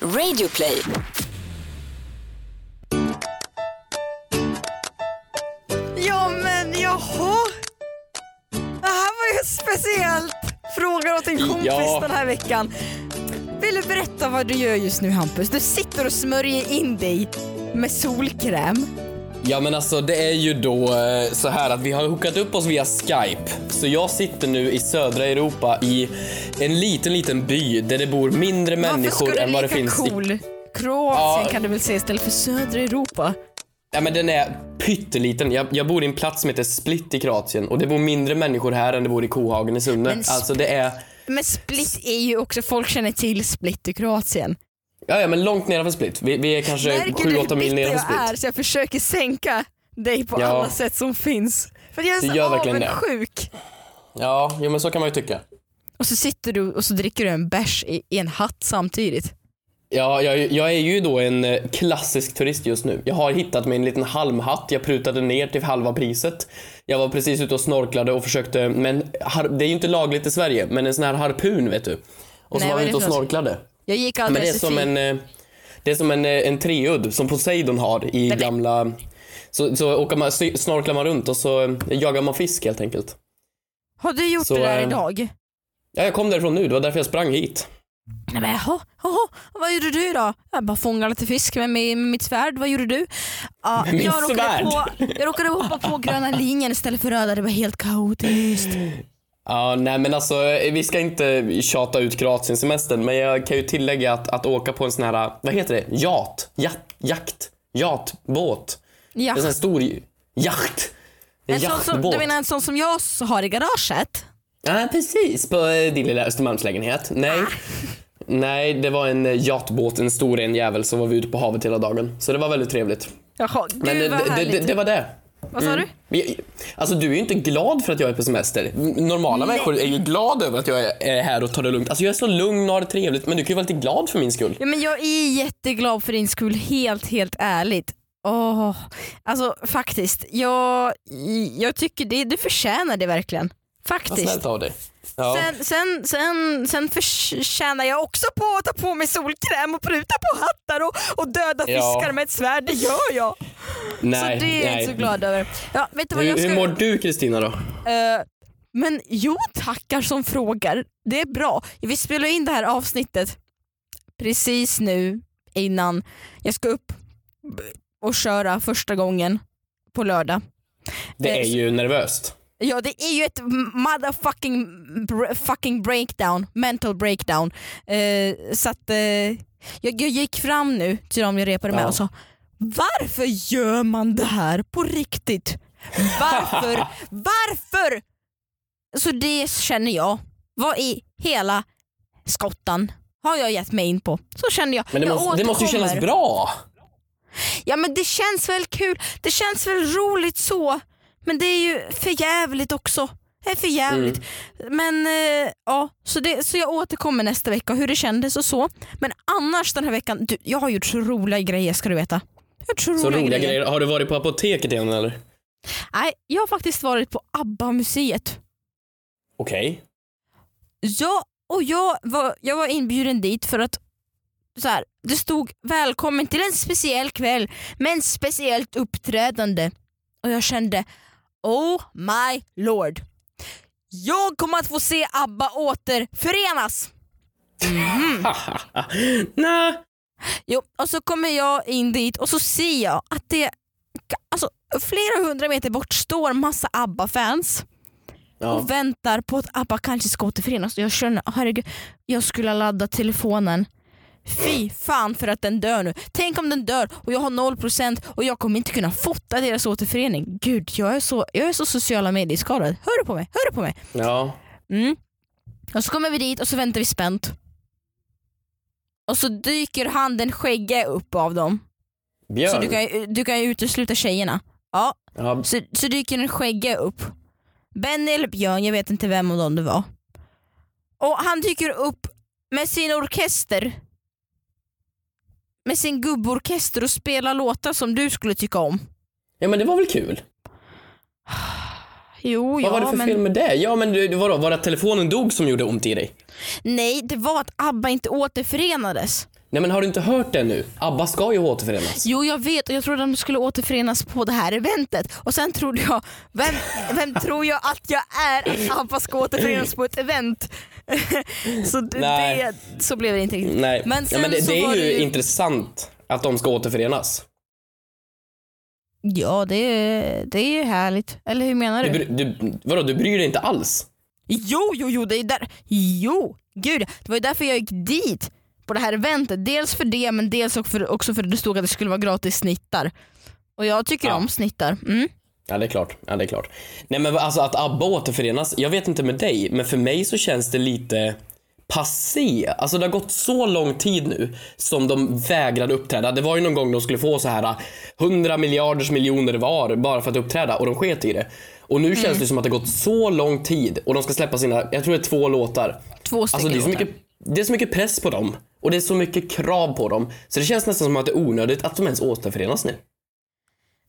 Radioplay. Ja men jaha. Det här var ju speciellt. Frågar åt en kompis Ja. den här veckan. Vill du berätta vad du gör just nu Hampus? Du sitter och smörjer in dig med solkräm. Ja men alltså det är ju då eh, så här att vi har hookat upp oss via Skype. Så jag sitter nu i södra Europa i en liten, liten by där det bor mindre människor än du vad det finns i... cool? Kroatien Ja. kan du väl säga istället för södra Europa? Ja men den är pytteliten. Jag, jag bor i en plats som heter Split i Kroatien och det bor mindre människor här än det bor i Kohagen i Sunne. Men Alltså det är... Men Split är ju också, folk känner till Split i Kroatien. Ja, ja men långt nedanför Split. Vi, vi är kanske Märker du hur 7-8 mil bitter nedanför jag Split. är så jag försöker sänka dig på Ja. alla sätt som finns. För jag är så gör verkligen det. avundsjuk. Ja, jo men så kan man ju tycka. Och så sitter du och så dricker du en bärs i, i en hatt samtidigt. Ja, jag, jag är ju då en eh, klassisk turist just nu. Jag har hittat mig en liten halmhatt. Jag prutade ner till halva priset. Jag var precis ute och snorklade och försökte, men det är ju inte lagligt i Sverige, men en sån här harpun vet du. Och så Nej, var är ute och snorklade. Jag gick Men aldrig det är som en, eh, det är som en, eh, en treudd som Poseidon har i men- gamla... Så, så åker man, snorklar man runt och så eh, jagar man fisk helt enkelt. Har du gjort Så, det där eh, idag? Ja, jag kom därifrån nu, det var därför jag sprang hit. Nej men jaha, jaha, vad gjorde du då? Jag bara fångade lite fisk med, med, med mitt svärd, vad gjorde du? Med mitt jag, råkade svärd? på, jag råkade hoppa på gröna linjen istället för röda, det var helt kaotiskt. Ja, nej men alltså vi ska inte tjata ut Kroatien-semestern men jag kan ju tillägga att, att åka på en sån här, vad heter det? Jat? Jakt? Jakt? Jatbåt? Ja. En sån här stor jakt. En, En sån som, jaktbåt. du menar en sån som jag har i garaget? Ja, precis. På eh, din lilla Östermalmslägenhet. Nej. Ah. Nej, det var en eh, jatbåt, en stor en jävel, så var vi ute på havet hela dagen. Så det var väldigt trevligt. Jaha, gud Men eh, vad det, det, härligt. det, det var det. vad sa du? Vi- Alltså du är ju inte glad för att jag är på semester. Normala människor är ju glada över att jag är- är här och tar det lugnt. Alltså jag är så lugn och har det trevligt men du kan ju vara lite glad för min skull. Ja, men jag är jätteglad för din skull, helt helt ärligt. Åh, alltså faktiskt, jag, jag tycker det, du förtjänar det verkligen. Vad Faktiskt. snällt av dig. Ja. Sen, sen, sen, sen förtjänar jag också på att ta på mig solkräm och pruta på hattar och, och döda Ja. fiskar med ett svärd, det gör jag. nej, så det är jag nej. inte så glad över. Ja, vet du vad jag ska... hur mår du Kristina då? Eh, men jo tackar som frågar, det är bra. Vi spelar in det här avsnittet precis nu innan jag ska upp och köra första gången på lördag. Det Eh, är ju nervöst. Ja det är ju ett motherfucking fucking breakdown, mental breakdown. Eh, så att eh, jag, jag gick fram nu till dem jag repade med Ja. och sa varför gör man det här på riktigt? Varför? varför? Så det känner jag. Vad i hela skottan har jag gett mig in på? Så känner jag. Men det jag måste, det måste ju kännas bra. Ja men det känns väl kul, det känns väl roligt så. Men det är ju för jävligt också. Det är för jävligt. Mm. Men eh, ja, så, det, så jag återkommer nästa vecka hur det kändes och så. Men annars den här veckan, du, jag har gjort så roliga grejer ska du veta. Jag så, roliga, roliga grejer. Har du varit på apoteket igen eller? Nej, jag har faktiskt varit på ABBA-museet. Okej. Ja, och jag var, jag var inbjuden dit för att så här, det stod välkommen till en speciell kväll med en speciellt uppträdande. Och jag kände oh my lord. Jag kommer att få se ABBA återförenas. Nej. Jo, och så kommer jag in dit och så ser jag att det alltså, flera hundra meter bort står massa ABBA-fans Ja. och väntar på att ABBA kanske ska återförenas. Och jag känner, herregud, jag skulle ha laddat telefonen. Fy fan för att den dör nu. Tänk om den dör och jag har 0% och jag kommer inte kunna fota deras återförening. Gud, jag är så, jag är så sociala medieskadad. Hör du på mig? Hör du på mig? Ja. Mm. Och så kommer vi dit och så väntar vi spänt. Och så dyker han den skägge upp av dem. Så Björn. du kan, du kan ju utesluta tjejerna. Ja, Ja. så, så dyker en skägge upp. Benny eller Björn, jag vet inte vem av dem det var. Och han dyker upp med sin orkester. Med sin gubborkester och spelar låtar som du skulle tycka om. ja men det var väl kul? Jo, Vad ja, var det för men... fel med det? Ja men du, vadå, var det att telefonen dog som gjorde ont i dig? Nej, det var att ABBA inte återförenades. Nej men har du inte hört det nu? ABBA ska ju återförenas. Jo jag vet och jag trodde de skulle återförenas på det här eventet och sen trodde jag, vem, vem tror jag att jag är att ABBA ska återförenas på ett event? så, det, Nej. så blev det inte riktigt. Nej, Men ja, men det, det är ju det intressant att de ska återförenas. Ja det, är- det är ju härligt. Eller hur menar Du, du? du, vadå, du bryr dig inte alls? Jo, jo, jo, det är där. Jo, gud. Det var ju därför jag gick dit på det här eventet. Dels för det men dels också för, också för att det stod att det skulle vara gratis snittar. Och jag tycker Ja. om snittar. Mm. Ja det är klart. Ja, det är klart. Nej men alltså att ABBA återförenas, jag vet inte med dig, men för mig så känns det lite passé. Alltså det har gått så lång tid nu som de vägrade uppträda. Det var ju någon gång de skulle få så här 100 miljarders miljoner var bara för att uppträda och de sket i det. Och nu känns det som att det gått så lång tid och de ska släppa sina, jag tror det är två låtar. Två stycken Alltså det är, så mycket, det är så mycket press på dem och det är så mycket krav på dem. Så det känns nästan som att det är onödigt att de ens återförenas nu.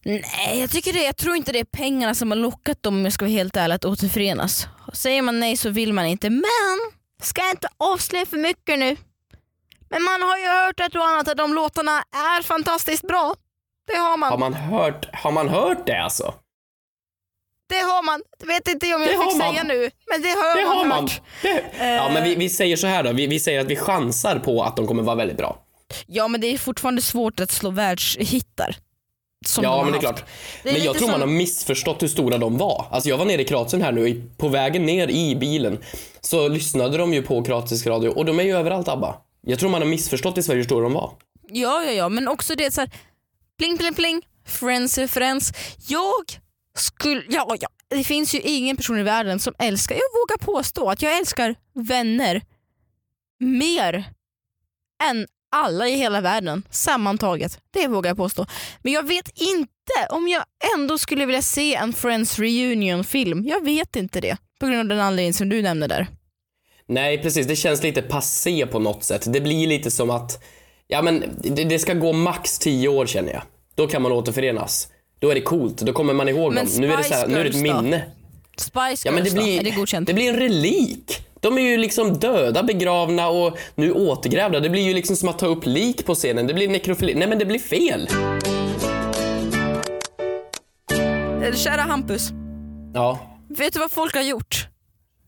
Nej, jag tycker det. Jag tror inte det är pengarna som har lockat dem om jag ska vara helt ärlig att återförenas. Säger man nej så vill man inte. Men, ska jag inte avslöja för mycket nu. Men man har ju hört ett och annat att de låtarna är fantastiskt bra. Det har man. Har man hört, har man hört det alltså? Det har man. Vet inte om jag Det fick man. säga nu. Men det har Det man har man. hört. Det. Ja men vi, vi säger så här då, vi, vi säger att vi chansar på att de kommer vara väldigt bra. Ja men det är fortfarande svårt att slå världshittar. Som de ja har men det är haft. klart. Det är men jag tror man som- har missförstått hur stora de var. Alltså jag var nere i Kroatien här nu, på vägen ner i bilen så lyssnade de ju på kroatisk radio och de är ju överallt ABBA. Jag tror man har missförstått i Sverige hur stora de var. Ja, ja, ja, men också det så här, pling, pling, pling, friends är friends. Jag skulle, ja, ja, det finns ju ingen person i världen som älskar, jag vågar påstå att jag älskar vänner mer än alla i hela världen sammantaget. Det vågar jag påstå. Men jag vet inte om jag ändå skulle vilja se en Friends reunion film. Jag vet inte det. På grund av den anledningen som du nämnde där. Nej precis, det känns lite passé på något sätt. Det blir lite som att, ja men det, det ska gå max 10 år känner jag. Då kan man återförenas. Då är det coolt, då kommer man ihåg Men dem. Nu är det, så här, Spice nu är det ett då? minne. Spice Girls Ja, men det då? blir, Är det godkänt? det blir en relik. De är ju liksom döda, begravna och nu återgrävda. Det blir ju liksom som att ta upp lik på scenen. Det blir nekrofili. Nej men det blir fel. Eh, Kära Hampus, Ja. vet du vad folk har gjort?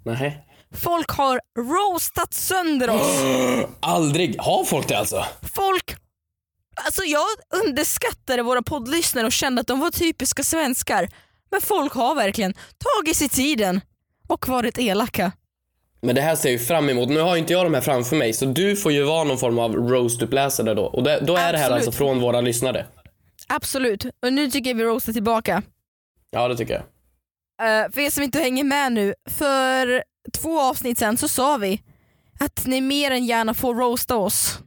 Nej. Folk har roastat sönder oss. Aldrig. Har folk det alltså? Folk, alltså jag underskattade våra poddlyssnare och kände att de var typiska svenskar. Men folk har verkligen tagit sig tiden och varit elaka. Men det här ser jag ju fram emot. Nu har ju inte jag de här framför mig så du får ju vara någon form av roast-uppläsare då. Och det, då är det här Absolut. alltså från våra lyssnare. Absolut, och nu tycker jag vi roastar tillbaka. Ja det tycker jag. Uh, för er som inte hänger med nu, för två avsnitt sen så sa vi att ni mer än gärna får roasta oss.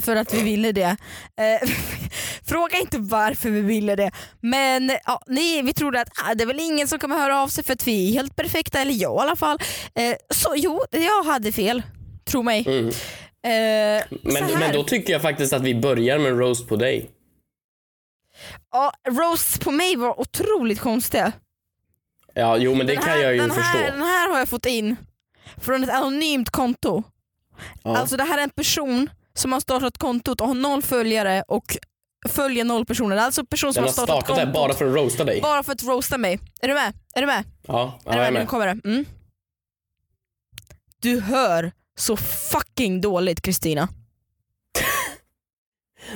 För att vi ville det. Eh, fråga inte varför vi ville det. Men ja, ni, vi trodde att ah, det är väl ingen som kommer höra av sig för att vi är helt perfekta, eller jag i alla fall. Eh, så jo, jag hade fel. Tro mig. Mm. Eh, Men, men då tycker jag faktiskt att vi börjar med roast på dig. ja, roasts på mig var otroligt konstiga. Ja, jo men det Den kan här- jag ju den förstå. Här, den här har jag fått in från ett anonymt konto. Ja. Alltså det här är en person som har startat kontot och har noll följare och följer noll personer. Alltså en person som Den har startat, startat kontot bara för att roasta dig. bara för att roasta mig. Är du med? Är du med? Ja, ja är du jag är med? Nu med. kommer det. Mm. Du hör så fucking dåligt Kristina.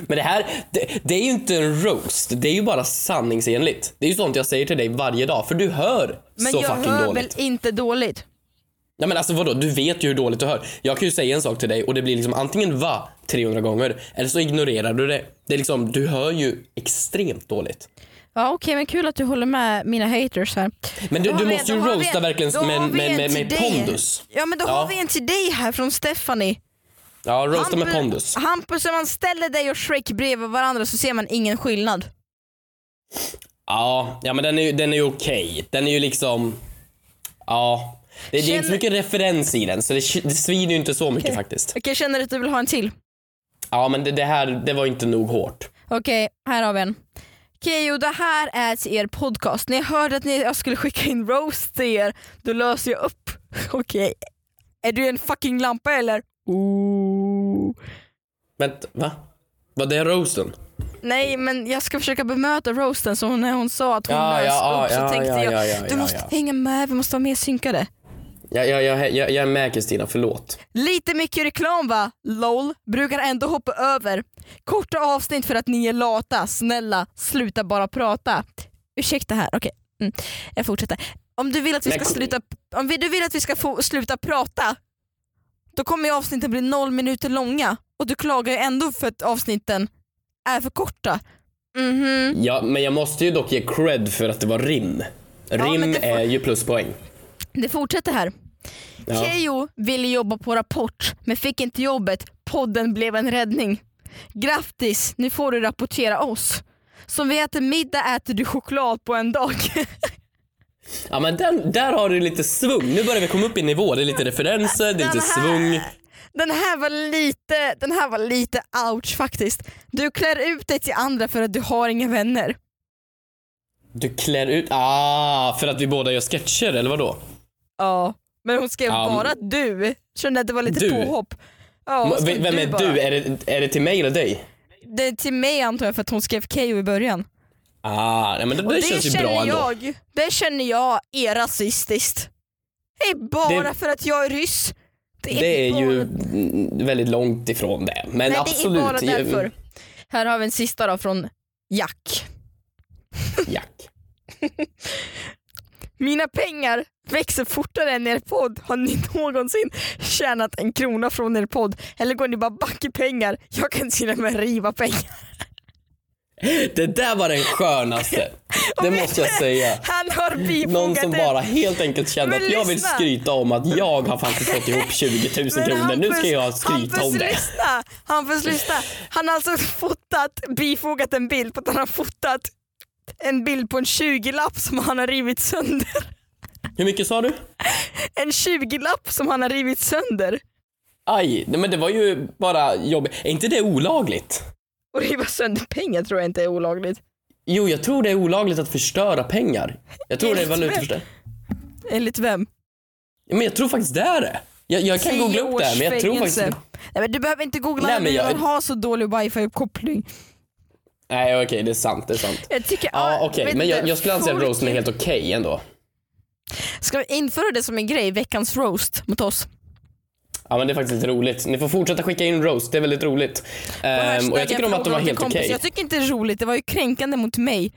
Men det här, det, det är ju inte en roast. Det är ju bara sanningsenligt. Det är ju sånt jag säger till dig varje dag, för du hör Men så jag fucking hör dåligt. väl inte dåligt? Nej men alltså vadå, du vet ju hur dåligt du hör. Jag kan ju säga en sak till dig och det blir liksom antingen va 300 gånger eller så ignorerar du det. Det är liksom, du hör ju extremt dåligt. Ja okej men kul att du håller med mina haters här. Men du, du vi- måste ju har vi- roasta verkligen med, med, med, med, pondus. Ja men då Ja. har vi en till dig här från Stephanie. Ja, roasta med pondus. Hampus, om man ställer dig och Shrek bredvid varandra så ser man ingen skillnad. Ja, ja men den är ju, den är okej. Den är ju liksom, ja. Det, det är inte Känner- så mycket referens i den så det, det svider ju inte så mycket Okej. faktiskt. Okej, känner du att du vill ha en till? Ja men det, det här, det var inte nog hårt. Okej, här har vi en. Okej, och det här är till er podcast. När jag hörde att ni, jag skulle skicka in roast till er, då löser jag upp. Okej, är du en fucking lampa eller? Ooh. Vänta, va? Var det roasten? Nej men jag ska försöka bemöta roasten så när hon sa att hon Ja, lös ja, upp så ja, tänkte ja, jag ja, ja, du ja, måste ja. hänga med, vi måste vara mer synkade. Jag, jag, jag, jag, jag är med Kristina, förlåt. Lite mycket reklam va? LOL. Brukar ändå hoppa över. Korta avsnitt för att ni är lata. Snälla, sluta bara prata. Ursäkta här, okej. Mm. Jag fortsätter. Om du vill att vi ska sluta, om du vill att vi ska få sluta prata, då kommer avsnitten bli noll minuter långa och du klagar ju ändå för att avsnitten är för korta. Mhm. Ja, men jag måste ju dock ge cred för att det var rim. Rim får- är ju pluspoäng. Det fortsätter här. Ja. Keyyo ville jobba på Rapport men fick inte jobbet. Podden blev en räddning. Grattis, nu får du rapportera oss. Som vi äter middag äter du choklad på en dag. Ja men den, där har du lite svung. Nu börjar vi komma upp i nivå. Det är lite referenser, det är lite här- svung. Den här var lite, den här var lite ouch faktiskt. Du klär ut dig till andra för att du har inga vänner. Du klär ut... Ah, för att vi båda gör sketcher eller vadå? Ja, men hon skrev Ja, bara du. Kände att det var lite Du? påhopp. Ja, Vem är bara. du? Är det, är det till mig eller dig? Det är till mig antar jag för att hon skrev Keyyo i början. Ah, nej, men det, Och det känns ju bra känner ändå. jag, det känner jag är rasistiskt. Det är bara Det- för att jag är ryss. Det är, Det är bara, ju väldigt långt ifrån det. Men Nej, absolut. det är bara därför. Här har vi en sista då från Jack. Jack. Mina pengar växer fortare än er podd. Har ni någonsin tjänat en krona från er podd? Eller går ni bara back i pengar? Jag kan till och med riva pengar. Det där var den skönaste. Det måste jag säga. Han Någon som bara helt enkelt kände att jag vill skryta om att jag har faktiskt fått ihop 20 000 Men kronor. Nu ska jag skryta om det. Lyssna, Hampus lyssna. Han har alltså fotat, bifogat en bild på att han har fotat en bild på en 20-lapp som han har rivit sönder. Hur mycket sa du? En 20-lapp som han har rivit sönder. Aj, nej, men det var ju bara jobbigt. Är inte det olagligt? Och riva sönder pengar tror jag inte är olagligt. Jo, jag tror det är olagligt att förstöra pengar. Jag tror det är valutaförstörelse. Enligt vem? Ja, Men jag tror faktiskt det är det. Jag, jag kan googla upp det här, men jag tror fängelse. faktiskt... Nej, men du behöver inte googla Nej, men jag... har så dålig wifi-uppkoppling. Nej, okej, det är sant, det är sant. Jag tycker, Ja, ah, vet men jag, jag skulle anse att roasten är helt okej ändå. Ska vi införa det som en grej, veckans roast mot oss? Ja, men det är faktiskt lite roligt. Ni får fortsätta skicka in roast, det är väldigt roligt. Ehm, och jag tycker om att de var helt okej. kompis. Jag tycker inte det är roligt, det var ju kränkande mot mig.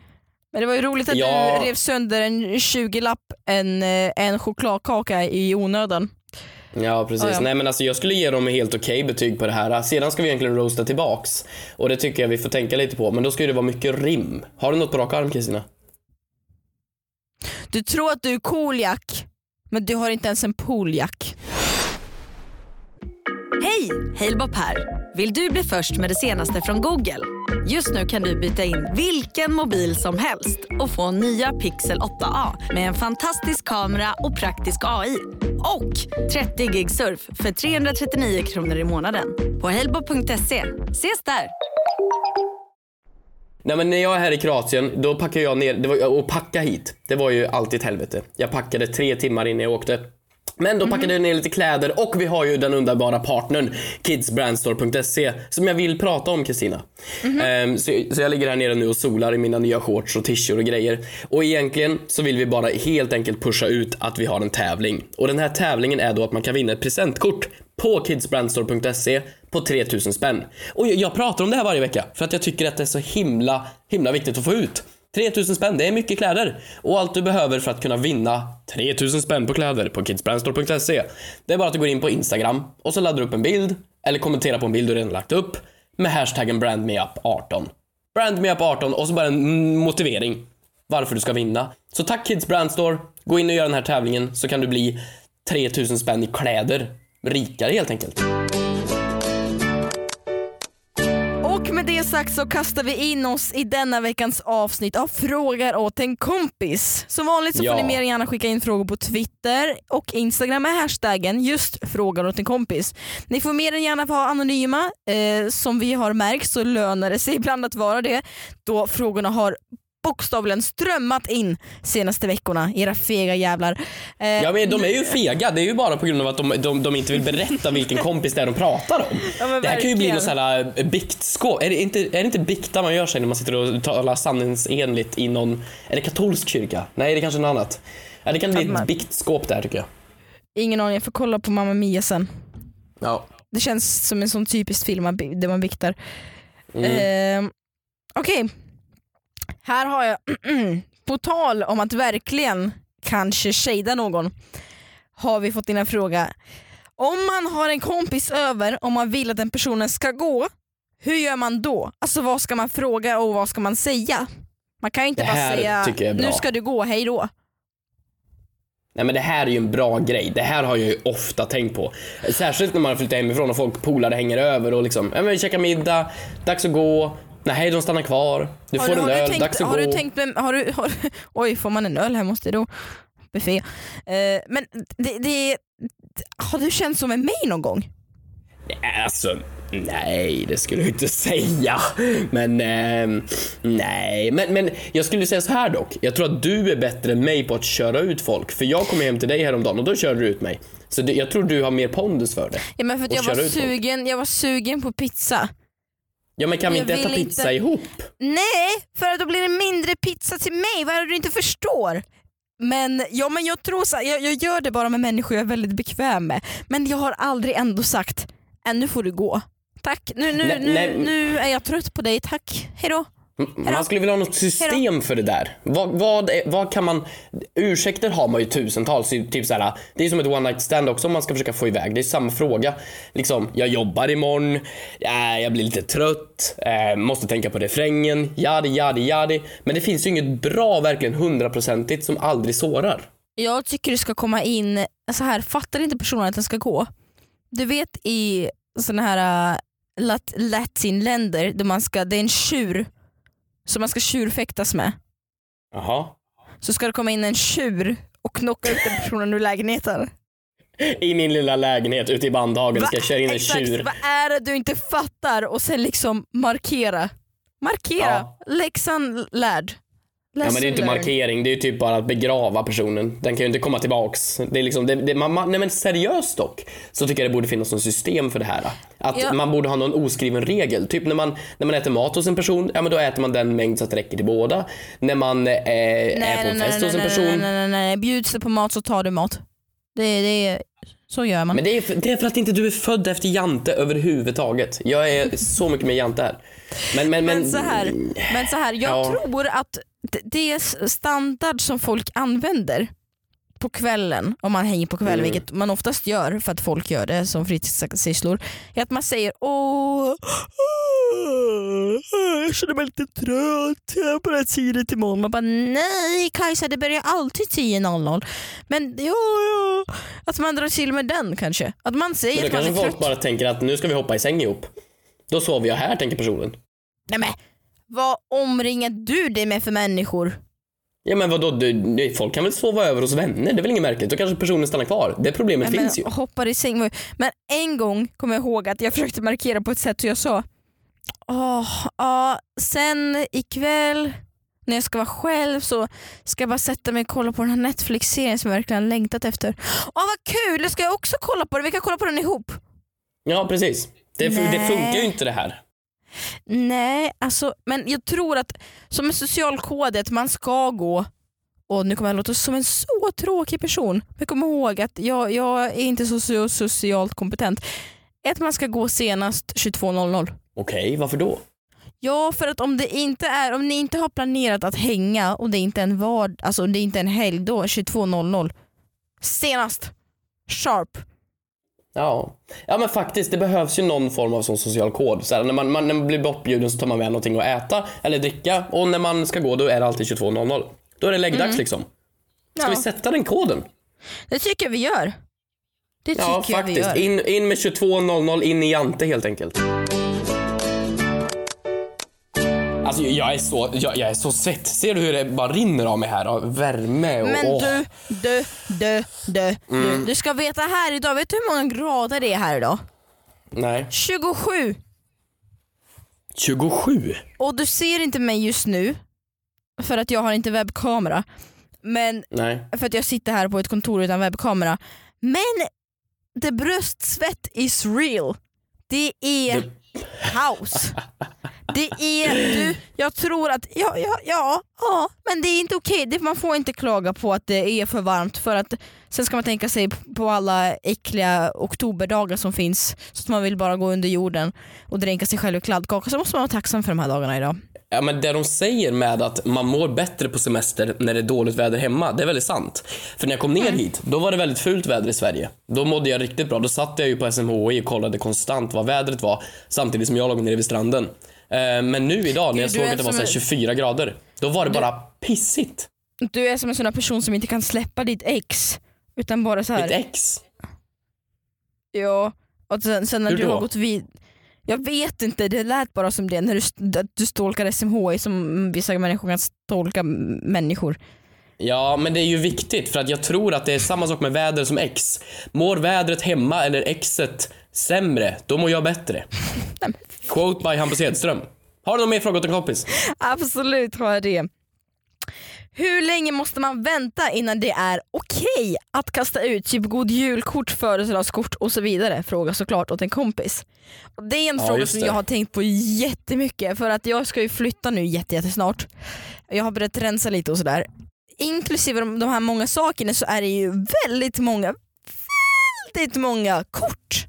Men det var ju roligt att Ja. du rev sönder en 20-lapp, en, eh, en chokladkaka i onödan. Ja, precis. Ja, ja. Nej, men alltså jag skulle ge dem helt okej betyg på det här. Sedan ska vi egentligen roasta tillbaks. Och det tycker jag vi får tänka lite på. Men då ska det vara mycket rim. Har du något på rak arm, Kristina? Du tror att du är cool Jack, men du har inte ens en pooljack. Hej! Halebop här. Vill du bli först med det senaste från Google? Just nu kan du byta in vilken mobil som helst och få nya Pixel 8A med en fantastisk kamera och praktisk AI. Och 30 gig surf för 339 kronor i månaden på helbo.se. Ses där! Nej men när jag är här i Kroatien, då packar jag ner, det var, och packa hit, det var ju alltid ett helvete. Jag packade tre timmar innan jag åkte. Men då packade jag ner lite kläder och vi har ju den underbara partnern kidsbrandstore.se som jag vill prata om Kristina. Ehm, så, så jag ligger här nere nu och solar i mina nya shorts och t-shirt och grejer. Och egentligen så vill vi bara helt enkelt pusha ut att vi har en tävling. Och den här tävlingen är då att man kan vinna ett presentkort på kidsbrandstore.se på 3000 spänn. Och jag, jag pratar om det här varje vecka för att jag tycker att det är så himla, himla viktigt att få ut. 3000 spänn, det är mycket kläder. Och allt du behöver för att kunna vinna 3000 spänn på kläder på kidsbrandstore.se Det är bara att du går in på Instagram och så laddar du upp en bild eller kommenterar på en bild du redan lagt upp med hashtaggen brandmeup18. Brandmeup18 och så bara en motivering varför du ska vinna. Så tack Kids Brandstore. Gå in och gör den här tävlingen så kan du bli 3000 spänn i kläder rikare helt enkelt. Och med det sagt så kastar vi in oss i denna veckans avsnitt av Frågar åt en kompis. Som vanligt så Ja. får ni mer än gärna skicka in frågor på Twitter och Instagram med hashtaggen just Frågar åt en kompis. Ni får mer än gärna vara anonyma. Eh, som vi har märkt så lönar det sig ibland att vara det då frågorna har bokstavligen strömmat in senaste veckorna, era fega jävlar. Eh, Ja men de är ju fega, det är ju bara på grund av att de, de, de inte vill berätta vilken kompis det är de pratar om. Ja, det här kan ju bli verkligen. något sån här eh, biktskåp. Är det, inte, är det inte bikta man gör sig när man sitter och talar sanningsenligt i någon, är det katolsk kyrka? Nej det är kanske något annat. Ja, det kan bli ett biktskåp där tycker jag. Ingen aning, jag får kolla på Mamma Mia sen. Ja. Det känns som en sån typisk film där man biktar. Mm. Eh, Okej, här har jag, på tal om att verkligen kanske shada någon, har vi fått in en fråga. Om man har en kompis över och man vill att den personen ska gå, hur gör man då? Alltså vad ska man fråga och vad ska man säga? Man kan ju inte bara säga nu ska du gå, hej då. Nej men det här är ju en bra grej. Det här har jag ju ofta tänkt på. Särskilt när man flyttar hemifrån och folk polare hänger över och liksom, ja men vi käkar middag, dags att gå. Nej, de stannar kvar. Du Har får du, en har, du öl, tänkt, dags att har gå. du tänkt har du, har, oj får man en öl här måste då buffé. Eh, men det, det, har du känt så med mig någon gång? Alltså, nej det skulle jag inte säga. Men, ehm, nej. Men, men jag skulle säga så här dock. Jag tror att du är bättre än mig på att köra ut folk. För jag kom hem till dig häromdagen och då körde du ut mig. Så det, jag tror du har mer pondus för det. Ja, men för att jag, var folk. sugen, jag var sugen på pizza. Ja men kan vi inte äta pizza inte- ihop? Nej, för då blir det mindre pizza till mig. Vad är det du inte förstår? Men, ja, men jag tror så, jag, jag gör det bara med människor jag är väldigt bekväm med. Men jag har aldrig ändå sagt, äh, nu får du gå. Tack, nu, nu, Nej, nu, nej. nu är jag trött på dig, tack. Hejdå. Man skulle vilja ha något system för det där. Vad, vad, vad kan man... Ursäkter har man ju tusentals. Typ såhär, det är som ett one night stand också om man ska försöka få iväg. Det är samma fråga. Liksom, jag jobbar imorgon, äh, jag blir lite trött, äh, måste tänka på refrängen, jadi, jadi, jadi. Men det finns ju inget bra, verkligen hundraprocentigt som aldrig sårar. Jag tycker det ska komma in, så här, fattar inte personen att den ska gå? Du vet i såna här äh, lat, latinländer där man ska, det är en tjur som man ska tjurfäktas med. Jaha. Så ska det komma in en tjur och knocka ut den personen ur lägenheten. I min lilla lägenhet ute i Bandhagen Va? ska jag köra in en Exakt, tjur. vad är det du inte fattar? Och sen liksom markera. Markera, Ja. läxan lärd. Ja men det är inte markering, det är typ bara att begrava personen. Den kan ju inte komma tillbaks. Det är liksom, det, det, man, nej men seriöst dock, så tycker jag det borde finnas något system för det här. Att Ja. man borde ha någon oskriven regel. Typ när man, när man äter mat hos en person, ja men då äter man den mängd så att det räcker till båda. När man eh, är på en fest hos en nej, person. Nej, nej, nej, nej. Bjuds det på mat så tar du mat. Det, det, så gör man. Men det är, för, det är för att inte du är född efter Jante överhuvudtaget. Jag är så mycket mer Jante här. Men, men, men, Men så här, men så här jag Ja. tror att det är standard som folk använder på kvällen, om man hänger på kvällen, Mm. vilket man oftast gör för att folk gör det som fritidssysslor, är att man säger åh, jag känner mig lite trött, jag börjar tidigt imorgon. Man bara nej Kajsa det börjar alltid 10.00. Men ja, ja, att man drar till med den kanske. Att man säger Men att man kanske är folk trött. bara tänker att nu ska vi hoppa i säng ihop. Då sover jag här, tänker personen. Nej men vad omringar du dig med för människor? Ja men vadå, du, du, folk kan väl sova över hos vänner? Det är väl inget märkligt? Då kanske personen stannar kvar. Det problemet Nej, finns men, ju. Hoppar i säng. Men en gång kommer jag ihåg att jag försökte markera på ett sätt och jag sa Åh, ja, sen ikväll när jag ska vara själv så ska jag bara sätta mig och kolla på den här Netflix-serien som jag verkligen längtat efter. Åh vad kul, då ska jag också kolla på den. Vi kan kolla på den ihop. Ja precis. Det, det funkar ju inte det här. Nej, alltså, men jag tror att som en social kod är att man ska gå och nu kommer jag låta som en så tråkig person. Men kom ihåg att jag, jag är inte så so- socialt kompetent. Att man ska gå senast 22.00. Okej, varför då? Ja, för att om det inte är, om ni inte har planerat att hänga och det är inte en vard, alltså det är inte en helg då 22.00. Senast. Sharp. Ja. ja men faktiskt, det behövs ju någon form av sån social kod. Så här, när, man, man, när man blir bortbjuden så tar man med någonting att äta eller dricka och när man ska gå då är det alltid 22.00. Då är det läggdags liksom. Ska Mm. Ja. vi sätta den koden? Det tycker jag vi gör. Det tycker Ja jag vi faktiskt. gör. In, in med 22.00 in i Jante helt enkelt. Alltså jag är så, jag, jag är så svett. Ser du hur det bara rinner av mig här av värme och Men åh. du, du, du, du, du. Du ska veta här idag, vet du hur många grader det är här idag? Nej. 27! 27? Och du ser inte mig just nu. för att jag har inte webbkamera. Men Nej. för att jag sitter här på ett kontor utan webbkamera. Men the bröstsvett is real. Det är kaos. Det är, du, jag tror att, ja, ja, ja, ja men det är inte okej. Det- Man får inte klaga på att det är för varmt för att sen ska man tänka sig på alla äckliga oktoberdagar som finns så att man vill bara gå under jorden och dränka sig själv i kladdkaka så måste man vara tacksam för de här dagarna idag. Ja, men det de säger med att man mår bättre på semester när det är dåligt väder hemma, det är väldigt sant. För när jag kom ner Mm. hit, då var det väldigt fult väder i Sverige. Då mådde jag riktigt bra. Då satt jag ju på SMHI och kollade konstant vad vädret var samtidigt som jag låg nere vid stranden. Eh, Men nu idag när jag du såg är att det var som så här en- 24 grader, då var det bara pissigt. Du är som en sån här person som inte kan släppa ditt ex utan bara så här. Mitt ex. Ja, och sen, sen när Hur du då? har gått vid jag vet inte, det lät bara som det när du, st- att du stalkar SMHI som vissa människor kan stalka m- människor. Ja, men det är ju viktigt för att jag tror att det är samma sak med väder som ex. Mår vädret hemma eller exet sämre, då mår jag bättre. Quote by Hampus Hedström. Har du någon mer fråga åt en kompis? Absolut har jag det. Hur länge måste man vänta innan det är okej att kasta ut typ god julkort, födelsedagskort och så vidare? Fråga såklart åt en kompis. Det är en Ja, fråga som jag har tänkt på jättemycket för att jag ska ju flytta nu jätte- jättesnart. Jag har börjat rensa lite och sådär. Inklusive de, de här många sakerna så är det ju väldigt många, väldigt många kort.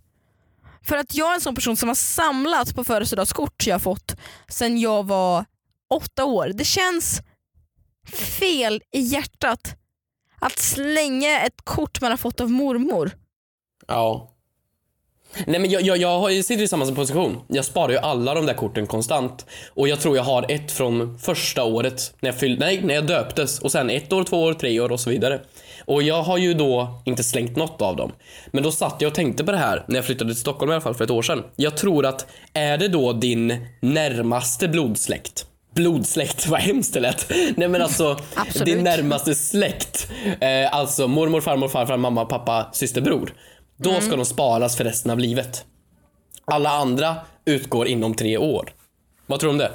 För att jag är en sån person som har samlat på födelsedagskort jag fått sen jag var åtta år. Det känns fel i hjärtat att slänga ett kort man har fått av mormor. Ja. Nej men jag, jag, jag sitter i samma position. Jag sparar ju alla de där korten konstant. Och jag tror jag har ett från första året när jag, fyll, nej, när jag döptes och sen ett år, två år, tre år och så vidare. Och jag har ju då inte slängt något av dem. Men då satt jag och tänkte på det här när jag flyttade till Stockholm i alla fall för ett år sedan. Jag tror att är det då din närmaste blodsläkt Blodsläkt, vad hemskt det lät. Nej men alltså Absolut. din närmaste släkt. Eh, alltså mormor, farmor, farfar, mamma, pappa, syster, bror. Då Mm. ska de sparas för resten av livet. Alla andra utgår inom tre år. Vad tror du om det?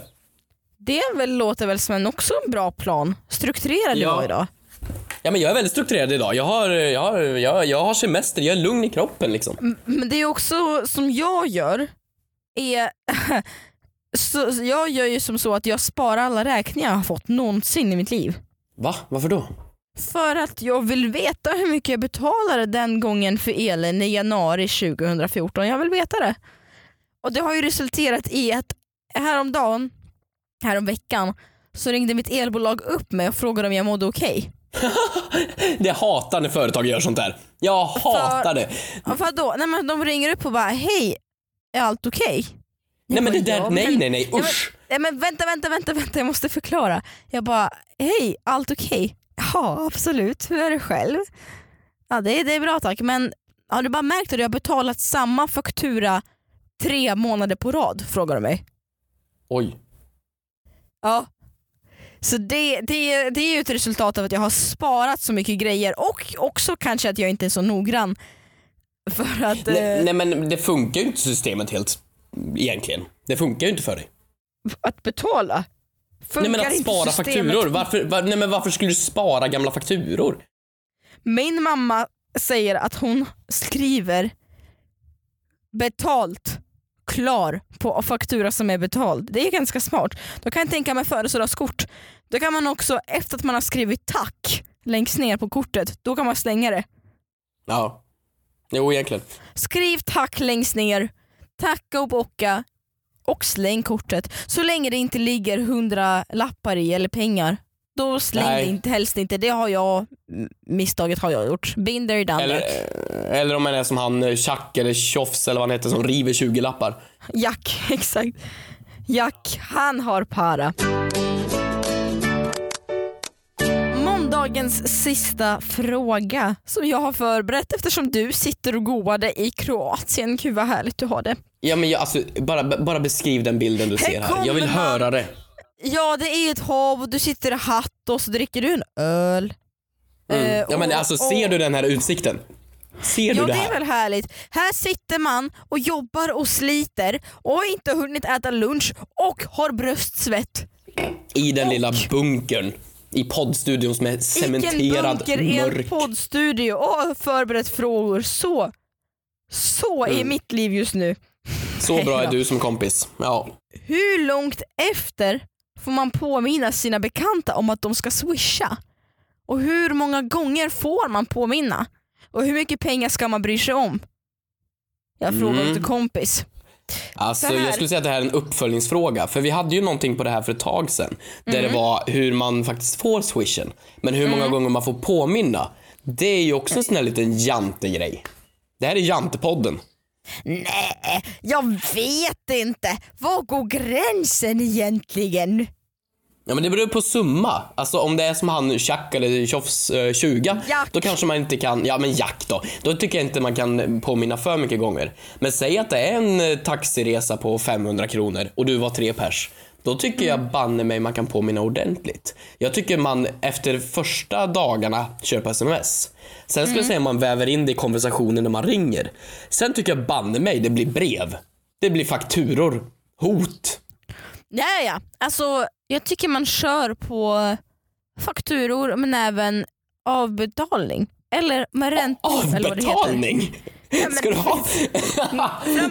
Det väl, låter väl som en också en bra plan. Strukturerad Ja. ja. idag. Ja men jag är väldigt strukturerad idag. Jag har, jag har, jag, jag har semester, jag är lugn i kroppen liksom. Men det är också som jag gör, är så, jag gör ju som så att jag sparar alla räkningar jag har fått någonsin i mitt liv. Va? Varför då? För att jag vill veta hur mycket jag betalade den gången för elen i januari 2014. Jag vill veta det. Och det har ju resulterat i att häromdagen, häromveckan, så ringde mitt elbolag upp mig och frågade om jag mådde okej. Det hatar när företag gör sånt där. Jag hatar det. Och Vadå? Nej, men de ringer upp och bara hej, är allt okej? Jag Nej men det där, "Ja, nej nej nej Ja, men- usch. Men vänta, vänta, vänta, vänta, jag måste förklara. Jag bara, hej, allt okej? Ja, absolut. Hur är det själv? Ja, det, är- det är bra tack. Men har du bara märkt att du har betalat samma faktura tre månader på rad? Frågar du mig. Oj. Ja. Så det, det, det är ju ett resultat av att jag har sparat så mycket grejer och också kanske att jag inte är så noggrann. För att... Nej, eh, nej men det funkar ju inte systemet helt. Egentligen. Det funkar ju inte för dig. Att betala? Funkar Nej men att spara systemet? fakturor. Varför, var, nej, men varför skulle du spara gamla fakturor? Min mamma säger att hon skriver betalt klar på faktura som är betald. Det är ganska smart. Då kan jag tänka mig födelsedagskort. Då kan man också efter att man har skrivit tack längst ner på kortet, då kan man slänga det. Ja. Jo egentligen. Skriv tack längst ner, tacka och bocka och släng kortet. Så länge det inte ligger hundra lappar i eller pengar. Då släng Nej. det inte, helst inte. Det har jag, misstaget har jag gjort. Been there, done Eller. Eller om man är som han eh, Chuck eller Tjofs eller vad han heter som river 20 lappar. Jack, exakt. Jack, han har para. Måndagens sista fråga som jag har förberett eftersom du sitter och goade i Kroatien. Gud vad härligt du har det. Ja men jag, alltså, bara, bara beskriv den bilden du ser här. Jag vill höra det. Ja det är ett hav och du sitter i hatt och så dricker du en öl. Mm. Eh, Ja men alltså ser du den här utsikten? Ser Ja du det det är här? väl härligt. Här sitter man och jobbar och sliter och har inte hunnit äta lunch och har bröstsvett. I den lilla bunkern i poddstudion som är Vilken cementerad bunker i en mörk. poddstudio. Åh, förberett frågor. Så, så är Mm. mitt liv just nu. Så bra är du som kompis. Ja. Hur långt efter får man påminna sina bekanta om att de ska swisha? Och hur många gånger får man påminna? Och hur mycket pengar ska man bry sig om? Jag frågar Mm. åt en kompis. Alltså, jag skulle säga att det här är en uppföljningsfråga. För vi hade ju någonting på det här för ett tag sedan. Där det var hur man faktiskt får swishen. Men hur många gånger man får påminna. Det är ju också en sån här liten jantegrej. Det här är jantepodden. Nej, jag vet inte. Var går gränsen egentligen? Ja men det beror på summa. Alltså om det är som han Jack eller Tjofs eh, 20 Jack. då kanske man inte kan, ja men Jack då. Då tycker jag inte man kan påminna för mycket gånger. Men säg att det är en eh, taxiresa på 500 kronor och du var tre pers. Då tycker jag banne mig man kan påminna ordentligt. Jag tycker man efter första dagarna på sms. Sen skulle jag säga man väver in det i konversationen när man ringer. Sen tycker jag banne mig det blir brev. Det blir fakturor. Hot. Ja, ja. Alltså, jag tycker man kör på fakturor men även avbetalning. Eller med räntor. heter. Avbetalning? men- Ska du ha?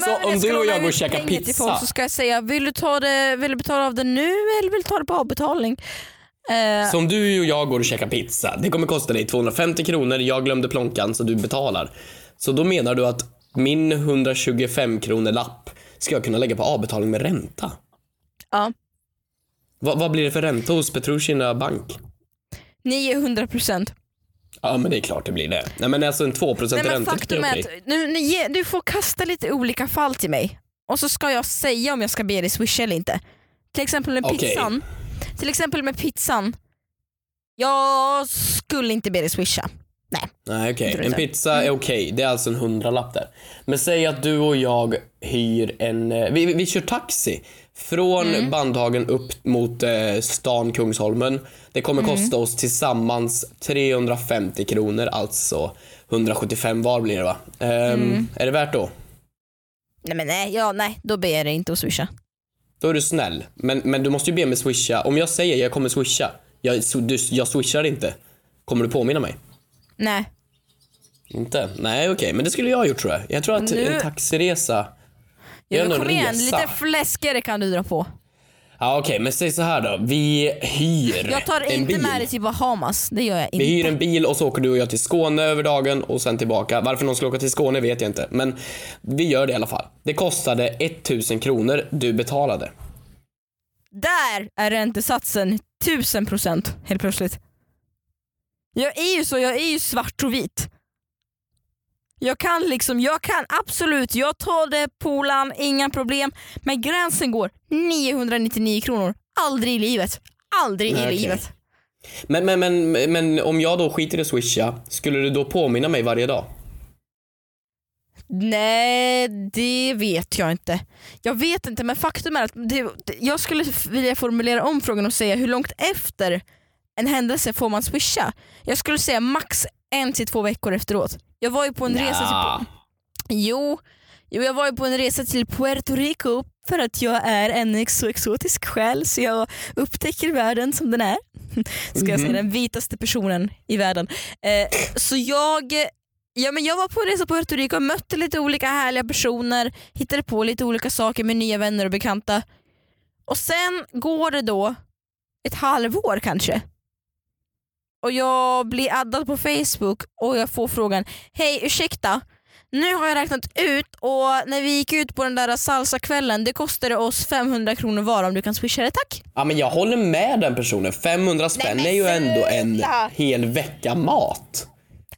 Så om du och jag går och käkar till folk pizza. så ska jag säga, vill du, ta det, vill du betala av det nu eller vill du ta det på avbetalning? Eh, Så om du och jag går och käkar pizza. Det kommer kosta dig 250 kronor. Jag glömde plånkan så du betalar. Så då menar du att min 125 kronor lapp ska jag kunna lägga på avbetalning med ränta? ja, Vad, vad blir det för ränta hos Petrushina Bank? 900 procent. Ja men det är klart det blir det. Nej men alltså en 2% Nej, men ränta faktum är att nu, ge- du får kasta lite olika fall till mig och så ska jag säga om jag ska be dig swisha eller inte. Till exempel med Okej. pizzan. Till exempel med pizzan. Jag skulle inte be dig swisha. Nej okej, Tror en pizza är okej. Det är alltså en hundralapp där. Men säg att du och jag hyr en, eh, vi, vi, vi kör taxi. Från Bandhagen upp mot eh, stan Kungsholmen. Det kommer kosta oss tillsammans 350 kronor, alltså 175 var blir det va? Ehm, Är det värt då? Nej men nej, ja, nej då ber jag dig inte att swisha. Då är du snäll. Men, men du måste ju be mig swisha. Om jag säger jag kommer swisha, jag, du, jag swishar inte. Kommer du påminna mig? Nej. Inte? Nej okej, men det skulle jag ha gjort tror jag. Jag tror att Nu- en taxiresa Ja, men kom igen, lite fläskigare kan du dra på. Ja okej, men säg så här då. Vi hyr Jag tar en inte bil. med dig till Bahamas, det gör jag inte. Vi hyr en bil och så åker du och jag till Skåne över dagen och sen tillbaka. Varför någon skulle åka till Skåne vet jag inte. Men vi gör det i alla fall. Det kostade 1000 kronor. Du betalade. Där är räntesatsen 1000% helt plötsligt. Jag är ju så, jag är ju svart och vit. Jag kan liksom, jag kan absolut, jag tar det polan, inga problem. Men gränsen går 999 kronor. Aldrig i livet. Aldrig Nej, i okej. livet. Men, men, men, men om jag då skiter i att swisha, skulle du då påminna mig varje dag? Nej, det vet jag inte. Jag vet inte men faktum är att det, jag skulle vilja formulera om frågan och säga hur långt efter en händelse får man swisha? Jag skulle säga max en till två veckor efteråt. Jag var ju på en resa till... Jo, jo, jag var ju på en resa till Puerto Rico för att jag är en så exotisk själ så jag upptäcker världen som den är. Ska jag säga den vitaste personen i världen. Eh, så jag Ja, men jag var på en resa på Puerto Rico och mötte lite olika härliga personer, hittade på lite olika saker med nya vänner och bekanta. Och sen går det då ett halvår kanske. Och jag blir addad på Facebook och jag får frågan Hej ursäkta, nu har jag räknat ut och när vi gick ut på den där salsakvällen det kostade oss 500 kronor var om du kan swisha det tack. Ja men jag håller med den personen. 500 spänn men är ju ändå en hel vecka mat.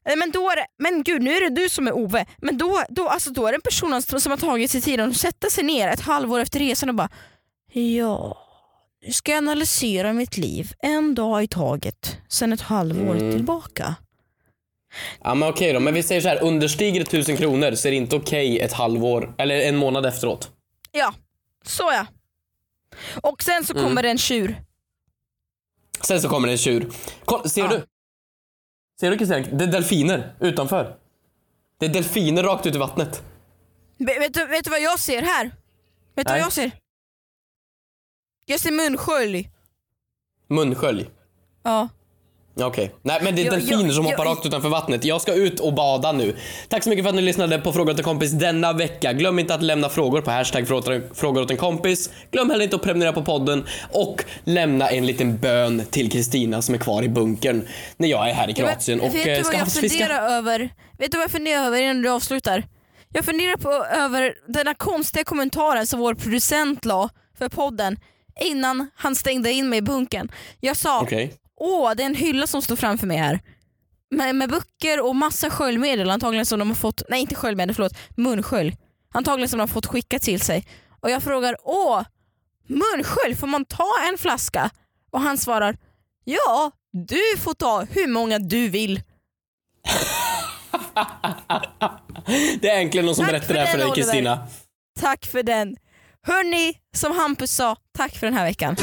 Nej, Men, då är det, men gud nu är det du som är Ove. Men då, då, alltså, då är det en person som som har tagit sig tiden att sätta sig ner ett halvår efter resan och bara Ja, ska jag analysera mitt liv en dag i taget sen ett halvår Mm. tillbaka. Ja men okej då, men vi säger så här. understiger det 1000 kronor så är det inte okej ett halvår, eller en månad efteråt. Ja, så ja. Och sen så Mm. kommer det en tjur. Sen så kommer det en tjur. Kolla, ser Ja. du? Ser du Christian? Det är delfiner utanför. Det är delfiner rakt ut i vattnet. Vet, vet, du, vet du vad jag ser här? Vet du vad jag ser? Jag ser munskölj. Munskölj. Ja. Okej. Nej men det är delfiner jag- som hoppar jag- rakt utanför vattnet. Jag ska ut och bada nu. Tack så mycket för att ni lyssnade på Frågor åt en kompis denna vecka. Glöm inte att lämna frågor på hashtag frågor- åt en kompis. Glöm heller inte att prenumerera på podden och lämna en liten bön till Kristina som är kvar i bunkern när jag är här i Kroatien vet, och vet eh, ska havsfiska. Vet du vad jag funderar över innan du avslutar? Jag funderar på över den där konstiga kommentaren som vår producent la för podden innan han stängde in mig i bunkern. Jag sa Okej. åh det är en hylla som står framför mig här. Med, med böcker och massa sköljmedel antagligen som de har fått, nej inte sköljmedel förlåt, munskölj. Antagligen som de har fått skicka till sig. Och jag frågar åh munskölj, får man ta en flaska? Och han svarar ja du får ta hur många du vill. Det är äntligen någon som Tack berättar det här för dig. Kristina. Tack för den. Hörni, som Hampus sa, tack för den här veckan.